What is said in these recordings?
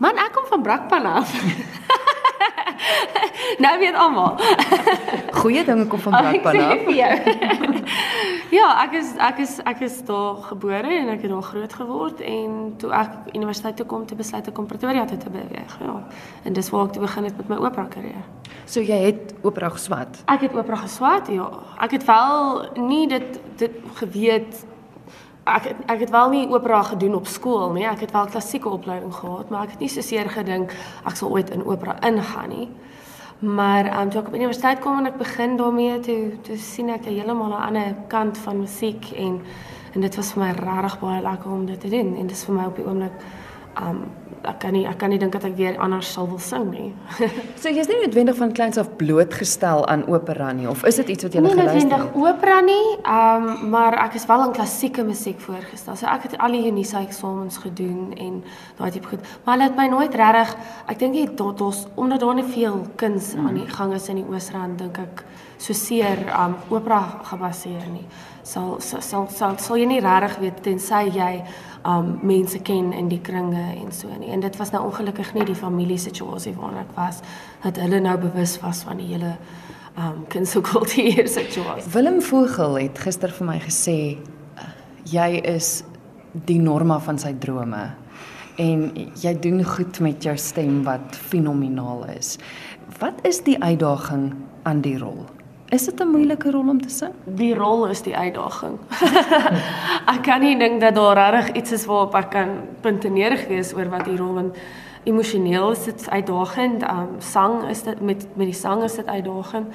Man, ek kom van Brakpan af. nou weet almal. Goeie dinge kom van Brakpan af. ja, ek is ek is ek is daar gebore en ek het daar groot geword en toe ek universiteit toe kom te besluit ek kom Pretoria toe te beweeg. Ja. En dis waar ek toe begin het met my opera karier. So jy het opera geswat. Ek het opera geswat, ja. Ek het wel nie dit dit geweet ek het, ek het wel nie opera gedoen op skool nie. Ek het wel klassieke opleiding gehad, maar ek het nie so seer gedink ek sal ooit in opera ingaan nie. Maar um, toe ek op universiteit kom en ek begin daarmee toe toe sien ek 'n heeltemal 'n ander kant van musiek en en dit was vir my regtig baie lekker om dit te doen en dit is vir my op die oomblik um ek kan nie ek kan nie dink dat ek weer anders sal wil sing nie. so jy's nie noodwendig van kleins af blootgestel aan opera nie of is dit iets wat jy gelees het? Nie noodwendig opera nie, um maar ek is wel aan klassieke musiek voorgestel. So ek het al die Unisa eksamens gedoen en daai tipe goed. Maar hulle het my nooit regtig ek dink jy tot ons omdat daar nie veel kuns aan die gang is in die Oosrand dink ek so seer um opera gebaseer nie. Sal sal sal sal, sal jy nie regtig weet tensy jy um mense ken in die kringe en so nie. En dit was nou ongelukkig nie die familie situasie waarna ek was dat hulle nou bewus was van die hele um kinderkultuur situasie. Willem Vogel het gister vir my gesê jy is die norma van sy drome en jy doen goed met jou stem wat fenomenaal is. Wat is die uitdaging aan die rol? Is dit 'n moeilike rol om te sing? Die rol is die uitdaging. ek kan nie dink dat daar regtig iets is waarop ek kan puntenerig wees oor wat die rol en emosioneel is dit uitdagend. Um sang is dit met met die sang is dit uitdagend.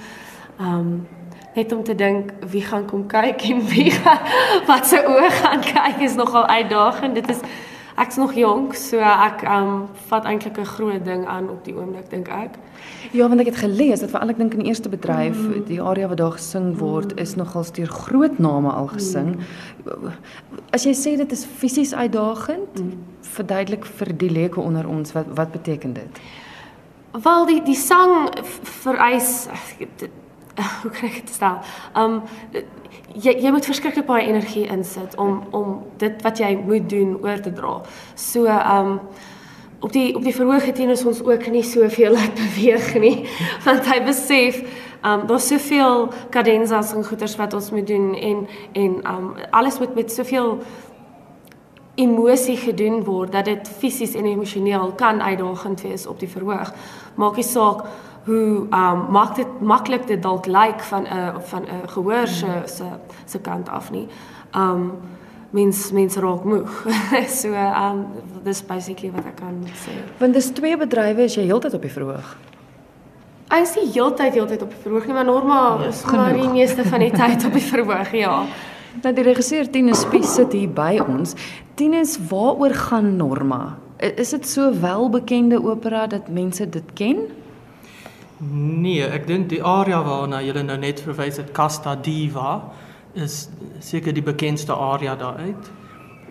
Um net om te dink wie gaan kom kyk en wie gaan, wat se oë gaan kyk is nogal uitdagend. Dit is ek's nog jonk, so ek um vat eintlik 'n groot ding aan op die oomblik dink ek. Ja, want ek het gelees dat veral ek dink in die eerste bedryf mm. die area wat daar gesing word mm. is nogal deur groot name al gesing. Mm. As jy sê dit is fisies uitdagend, mm. verduidelik vir die leuke onder ons wat wat beteken dit? Wel die die sang vereis hoe kry ek dit stel? Um jy jy moet verskriklik baie energie insit om om dit wat jy moet doen oor te dra. So um op die op die verhoog het ons ons ook nie soveel laat beweeg nie want hy besef um daar's soveel kadensas en goeters wat ons moet doen en en um alles moet met soveel emosie gedoen word dat dit fisies en emosioneel kan uitdagend wees op die verhoog. Maak nie saak hoe um maak dit maklik dit dalk lyk like van 'n van 'n gehoor se se se kant af nie. Um mens mense raak moeg. so um dis basically wat ek kan sê. Want dis twee bedrywe as jy heeltyd op die verhoog. Ek is nie heeltyd heeltyd op die verhoog nie, maar normaal ja, is maar die meeste van die tyd op die verhoog, ja. Nou die regisseur Tinus Spies sit hier by ons. Tinus, waaroor gaan Norma? Is dit so welbekende opera dat mense dit ken? Nee, ek dink die aria waarna jy nou net verwys het, Casta Diva, is seker die bekendste aria daaruit.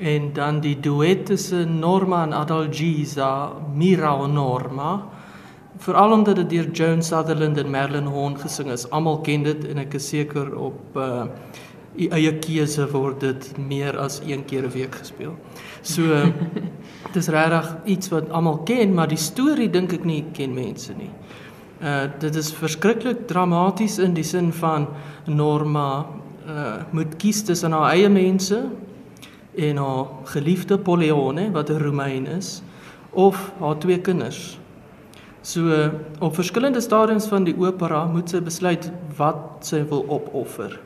En dan die duet tussen Norma en Adalgisa, Mira o Norma. Veral omdat dit deur Joan Sutherland en Marilyn Horne gesing is. Almal ken dit en ek is seker op uh eie keuse word dit meer as een keer 'n week gespeel. So dis regtig iets wat almal ken, maar die storie dink ek nie ken mense nie. Uh dit is verskriklik dramaties in die sin van Norma uh moet kies tussen haar eie mense en haar geliefde Polleone wat 'n Romein is of haar twee kinders. So uh, op verskillende stadiums van die opera moet sy besluit wat sy wil opoffer.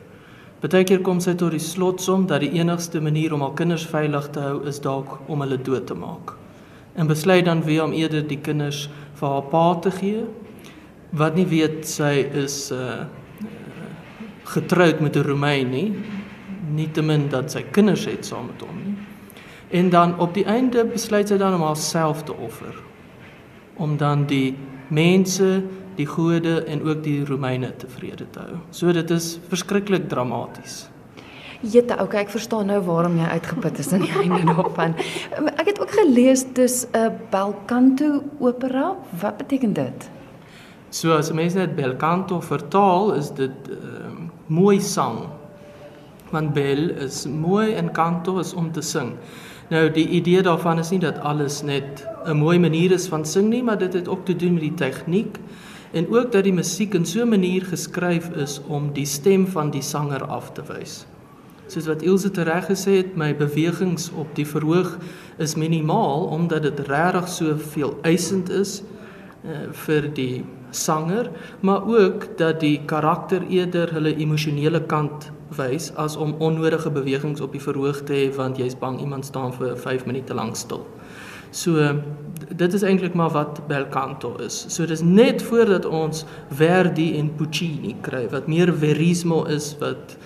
Partykeer kom sy tot die slotsom dat die enigste manier om haar kinders veilig te hou is dalk om hulle dood te maak. En besluit dan weer om eerder die kinders vir haar pa te gee wat nie weet sy is uh getroud met 'n Romein nie, nietemin dat sy kinders het saam met hom nie. En dan op die einde besluit sy dan om haarself te offer om dan die mense, die gode en ook die Romeine tevrede te hou. So dit is verskriklik dramaties. Jette, okay, ek verstaan nou waarom jy uitgeput is aan die einde daarvan. Ek het ook gelees dis 'n bel canto opera. Wat beteken dit? So as mense net bel canto vertaal, is dit uh, mooi sang. Want bel is mooi en canto is om te sing. Nou die idee daarvan is nie dat alles net 'n mooi manier is van sing nie, maar dit het ook te doen met die tegniek en ook dat die musiek in so 'n manier geskryf is om die stem van die sanger af te wys. Soos wat Ilse tereg gesê het, my bewegings op die verhoog is minimaal omdat dit regtig so veel eisend is uh, vir die sanger, maar ook dat die karakter eerder hulle emosionele kant wys as om onnodige bewegings op die verhoog te hê want jy's bang iemand staan vir 5 minute lank stil. So dit is eintlik maar wat bel canto is. So dis net voordat ons Verdi en Puccini kry wat meer verismo is wat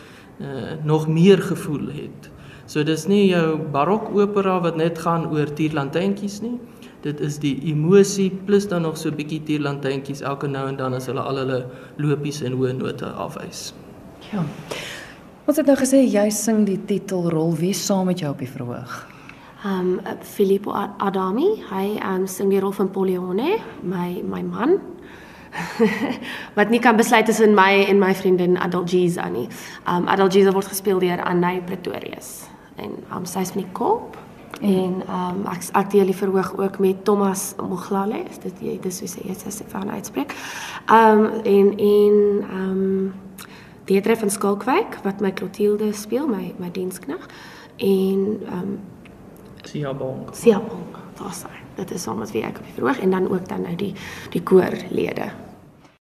uh, nog meer gevoel het. So dis nie jou barokopera wat net gaan oor tierlantentjies nie. Dit is die emosie plus dan nog so 'n bietjie tierlantentjies elke nou en dan as hulle al hulle lopies en hoë note afwys. Ja. Ons het nou gesê jy sing die titelrol. Wie saam met jou op die verhoog? Um Filippo Adami, hy um sing die rol van Polione, my my man. wat nie kan besluit tussen my en my vriendin Adalgiza nie. Um Adalgiza word gespeel deur Anay Pretorius en um sy is van die Kaap. En um ek ek deel die verhoog ook met Thomas Moglale, is dit jy dis hoe sê jy sê van uitspreek. Um en en um Deedre van Skalkwyk wat my Clotilde speel, my my dienskneg en ehm um, Sia Bong. Sia Bong. Daar's hy. Dit is soms wie ek op die verhoog en dan ook dan nou die die koorlede.